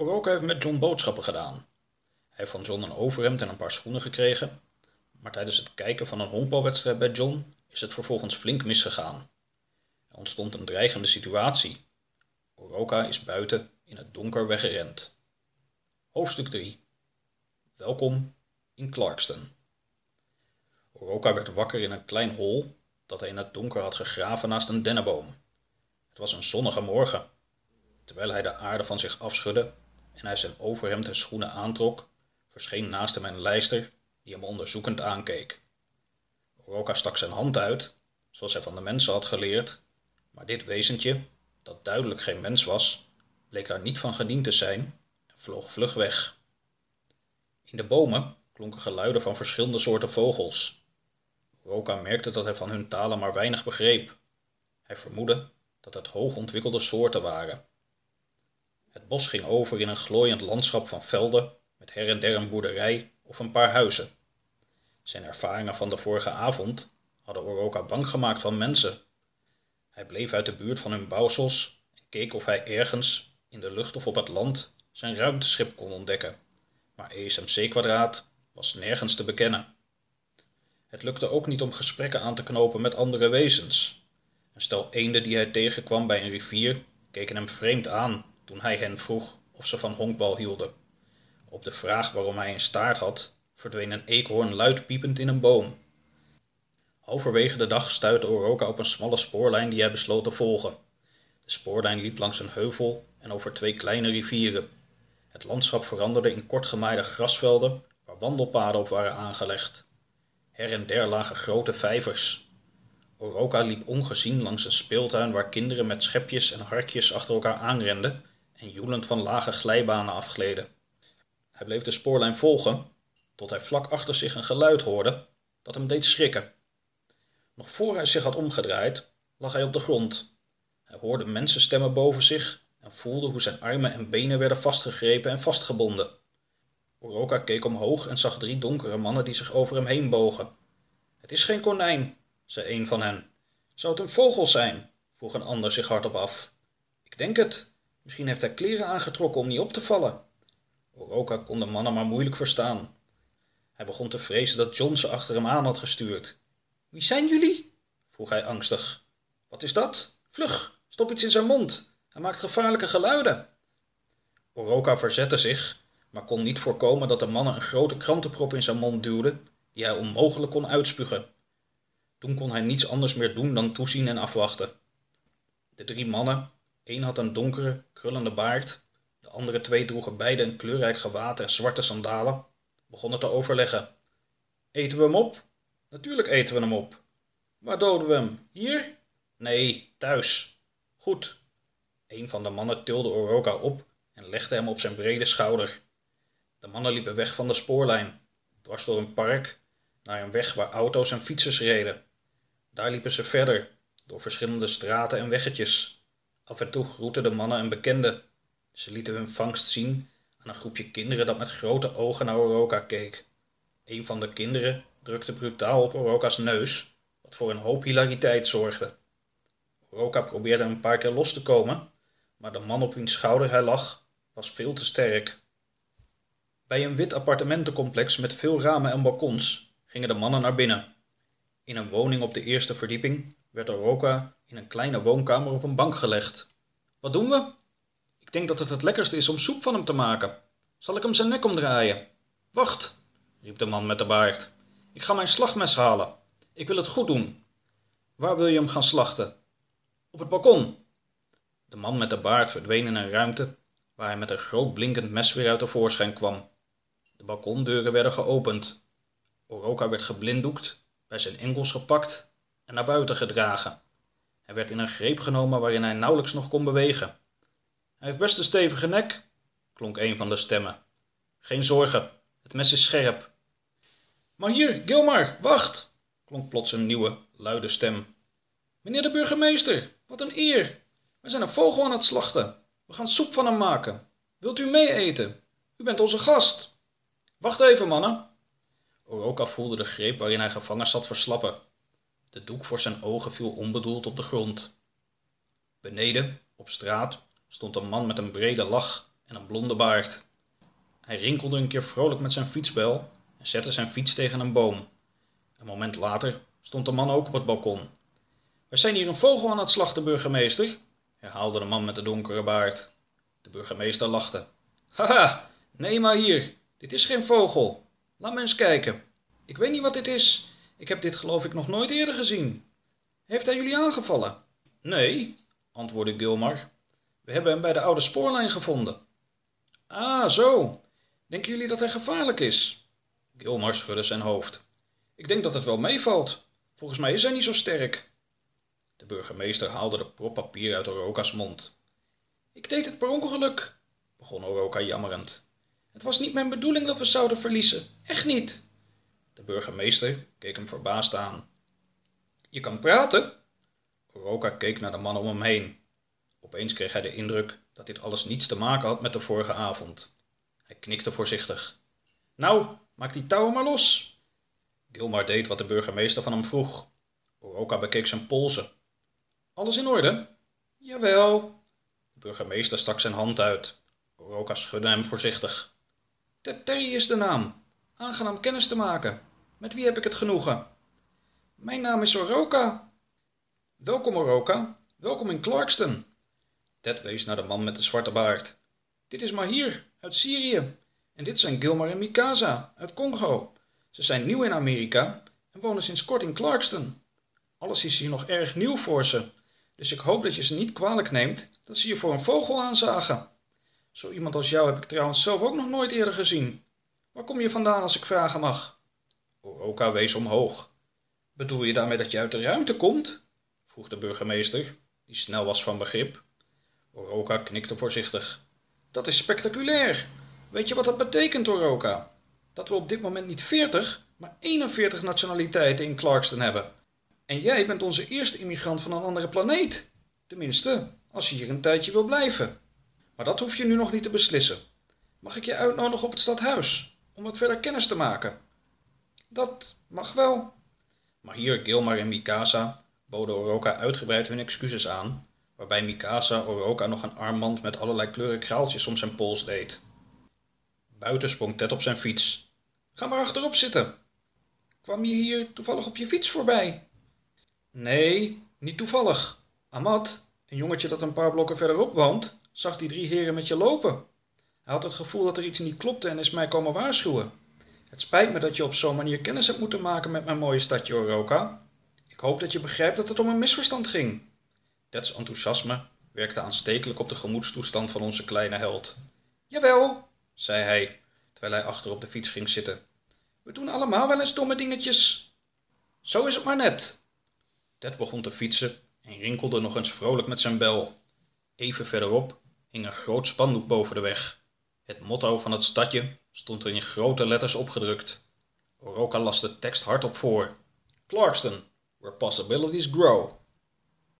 Oroka heeft met John boodschappen gedaan. Hij heeft van John een overhemd en een paar schoenen gekregen, maar tijdens het kijken van een honkbalwedstrijd bij John is het vervolgens flink misgegaan. Er ontstond een dreigende situatie. Oroka is buiten in het donker weggerend. Hoofdstuk 3 Welkom in Clarkston. Oroka werd wakker in een klein hol dat hij in het donker had gegraven naast een dennenboom. Het was een zonnige morgen. Terwijl hij de aarde van zich afschudde en hij zijn overhemd en schoenen aantrok, verscheen naast hem een lijster die hem onderzoekend aankeek. Oroka stak zijn hand uit, zoals hij van de mensen had geleerd, maar dit wezentje, dat duidelijk geen mens was, bleek daar niet van gediend te zijn en vloog vlug weg. In de bomen klonken geluiden van verschillende soorten vogels. Oroka merkte dat hij van hun talen maar weinig begreep. Hij vermoedde dat het hoogontwikkelde soorten waren. Het bos ging over in een glooiend landschap van velden met her en der een boerderij of een paar huizen. Zijn ervaringen van de vorige avond hadden Oroka bang gemaakt van mensen. Hij bleef uit de buurt van hun bouwsels en keek of hij ergens, in de lucht of op het land, zijn ruimteschip kon ontdekken. Maar ESMC-kwadraat was nergens te bekennen. Het lukte ook niet om gesprekken aan te knopen met andere wezens. Een stel eenden die hij tegenkwam bij een rivier keken hem vreemd aan toen hij hen vroeg of ze van honkbal hielden. Op de vraag waarom hij een staart had, verdween een eekhoorn luid piepend in een boom. Halverwege de dag stuitte Oroka op een smalle spoorlijn die hij besloot te volgen. De spoorlijn liep langs een heuvel en over twee kleine rivieren. Het landschap veranderde in kortgemaaide grasvelden waar wandelpaden op waren aangelegd. Her en der lagen grote vijvers. Oroka liep ongezien langs een speeltuin waar kinderen met schepjes en harkjes achter elkaar aanrenden en joelend van lage glijbanen afgleden. Hij bleef de spoorlijn volgen, tot hij vlak achter zich een geluid hoorde dat hem deed schrikken. Nog voor hij zich had omgedraaid, lag hij op de grond. Hij hoorde mensenstemmen boven zich en voelde hoe zijn armen en benen werden vastgegrepen en vastgebonden. Oroka keek omhoog en zag drie donkere mannen die zich over hem heen bogen. Het is geen konijn, zei een van hen. Zou het een vogel zijn? vroeg een ander zich hardop af. Ik denk het. Misschien heeft hij kleren aangetrokken om niet op te vallen. Oroka kon de mannen maar moeilijk verstaan. Hij begon te vrezen dat John ze achter hem aan had gestuurd. Wie zijn jullie? vroeg hij angstig. Wat is dat? Vlug, stop iets in zijn mond. Hij maakt gevaarlijke geluiden. Oroka verzette zich, maar kon niet voorkomen dat de mannen een grote krantenprop in zijn mond duwden, die hij onmogelijk kon uitspugen. Toen kon hij niets anders meer doen dan toezien en afwachten. De drie mannen, één had een donkere, krullende baard, de andere twee droegen beide een kleurrijk gewaad en zwarte sandalen, begonnen te overleggen. Eten we hem op? Natuurlijk eten we hem op. Waar doden we hem? Hier? Nee, thuis. Goed. Een van de mannen tilde Oroka op en legde hem op zijn brede schouder. De mannen liepen weg van de spoorlijn, dwars door een park, naar een weg waar auto's en fietsers reden. Daar liepen ze verder, door verschillende straten en weggetjes. Af en toe groetten de mannen een bekende. Ze lieten hun vangst zien aan een groepje kinderen dat met grote ogen naar Oroka keek. Een van de kinderen drukte brutaal op Oroka's neus, wat voor een hoop hilariteit zorgde. Oroka probeerde een paar keer los te komen, maar de man op wiens schouder hij lag was veel te sterk. Bij een wit appartementencomplex met veel ramen en balkons gingen de mannen naar binnen. In een woning op de eerste verdieping werd Oroka in een kleine woonkamer op een bank gelegd. Wat doen we? Ik denk dat het het lekkerste is om soep van hem te maken. Zal ik hem zijn nek omdraaien? Wacht, riep de man met de baard. Ik ga mijn slagmes halen. Ik wil het goed doen. Waar wil je hem gaan slachten? Op het balkon. De man met de baard verdween in een ruimte waar hij met een groot blinkend mes weer uit de voorschijn kwam. De balkondeuren werden geopend. Oroka werd geblinddoekt, bij zijn enkels gepakt en naar buiten gedragen. Hij werd in een greep genomen waarin hij nauwelijks nog kon bewegen. Hij heeft best een stevige nek, klonk een van de stemmen. Geen zorgen, het mes is scherp. Maar hier, Gilmar, wacht, klonk plots een nieuwe, luide stem. Meneer de burgemeester, wat een eer. We zijn een vogel aan het slachten. We gaan soep van hem maken. Wilt u mee eten? U bent onze gast. Wacht even, mannen. Oroka voelde de greep waarin hij gevangen zat verslappen. De doek voor zijn ogen viel onbedoeld op de grond. Beneden, op straat, stond een man met een brede lach en een blonde baard. Hij rinkelde een keer vrolijk met zijn fietsbel en zette zijn fiets tegen een boom. Een moment later stond de man ook op het balkon. We zijn hier een vogel aan het slachten, burgemeester, herhaalde de man met de donkere baard. De burgemeester lachte. Haha, nee maar hier, dit is geen vogel. Laat me eens kijken. Ik weet niet wat dit is. Ik heb dit geloof ik nog nooit eerder gezien. Heeft hij jullie aangevallen? Nee, antwoordde Gilmar. We hebben hem bij de oude spoorlijn gevonden. Ah, zo. Denken jullie dat hij gevaarlijk is? Gilmar schudde zijn hoofd. Ik denk dat het wel meevalt. Volgens mij is hij niet zo sterk. De burgemeester haalde de prop papier uit Oroka's mond. Ik deed het per ongeluk, begon Oroka jammerend. Het was niet mijn bedoeling dat we zouden verliezen. Echt niet. De burgemeester keek hem verbaasd aan. Je kan praten? Oroka keek naar de man om hem heen. Opeens kreeg hij de indruk dat dit alles niets te maken had met de vorige avond. Hij knikte voorzichtig. Nou, maak die touwen maar los. Gilmar deed wat de burgemeester van hem vroeg. Oroka bekeek zijn polsen. Alles in orde? Jawel. De burgemeester stak zijn hand uit. Oroka schudde hem voorzichtig. Terry is de naam. Aangenaam kennis te maken. Met wie heb ik het genoegen? Mijn naam is Oroka. Welkom Oroka. Welkom in Clarkston. Ted wees naar de man met de zwarte baard. Dit is Mahir uit Syrië. En dit zijn Gilmar en Mikasa uit Congo. Ze zijn nieuw in Amerika en wonen sinds kort in Clarkston. Alles is hier nog erg nieuw voor ze. Dus ik hoop dat je ze niet kwalijk neemt dat ze je voor een vogel aanzagen. Zo iemand als jou heb ik trouwens zelf ook nog nooit eerder gezien. Waar kom je vandaan als ik vragen mag? Oroka wees omhoog. Bedoel je daarmee dat je uit de ruimte komt? vroeg de burgemeester, die snel was van begrip. Oroka knikte voorzichtig. Dat is spectaculair. Weet je wat dat betekent, Oroka? Dat we op dit moment niet 40, maar 41 nationaliteiten in Clarkston hebben. En jij bent onze eerste immigrant van een andere planeet. Tenminste, als je hier een tijdje wil blijven. Maar dat hoef je nu nog niet te beslissen. Mag ik je uitnodigen op het stadhuis om wat verder kennis te maken? Dat mag wel. Maar hier Gilmar en Mikasa boden Oroka uitgebreid hun excuses aan, waarbij Mikasa Oroka nog een armband met allerlei kleuren kraaltjes om zijn pols deed. Buiten sprong Ted op zijn fiets. Ga maar achterop zitten. Kwam je hier toevallig op je fiets voorbij? Nee, niet toevallig. Amat, een jongetje dat een paar blokken verderop woont, zag die drie heren met je lopen. Hij had het gevoel dat er iets niet klopte en is mij komen waarschuwen. Het spijt me dat je op zo'n manier kennis hebt moeten maken met mijn mooie stadje Oroka. Ik hoop dat je begrijpt dat het om een misverstand ging. Ted's enthousiasme werkte aanstekelijk op de gemoedstoestand van onze kleine held. Jawel, zei hij, terwijl hij achter op de fiets ging zitten. We doen allemaal wel eens domme dingetjes. Zo is het maar net. Ted begon te fietsen en rinkelde nog eens vrolijk met zijn bel. Even verderop hing een groot spandoek boven de weg. Het motto van het stadje stond in grote letters opgedrukt. Oroka las de tekst hardop voor. Clarkston, where possibilities grow.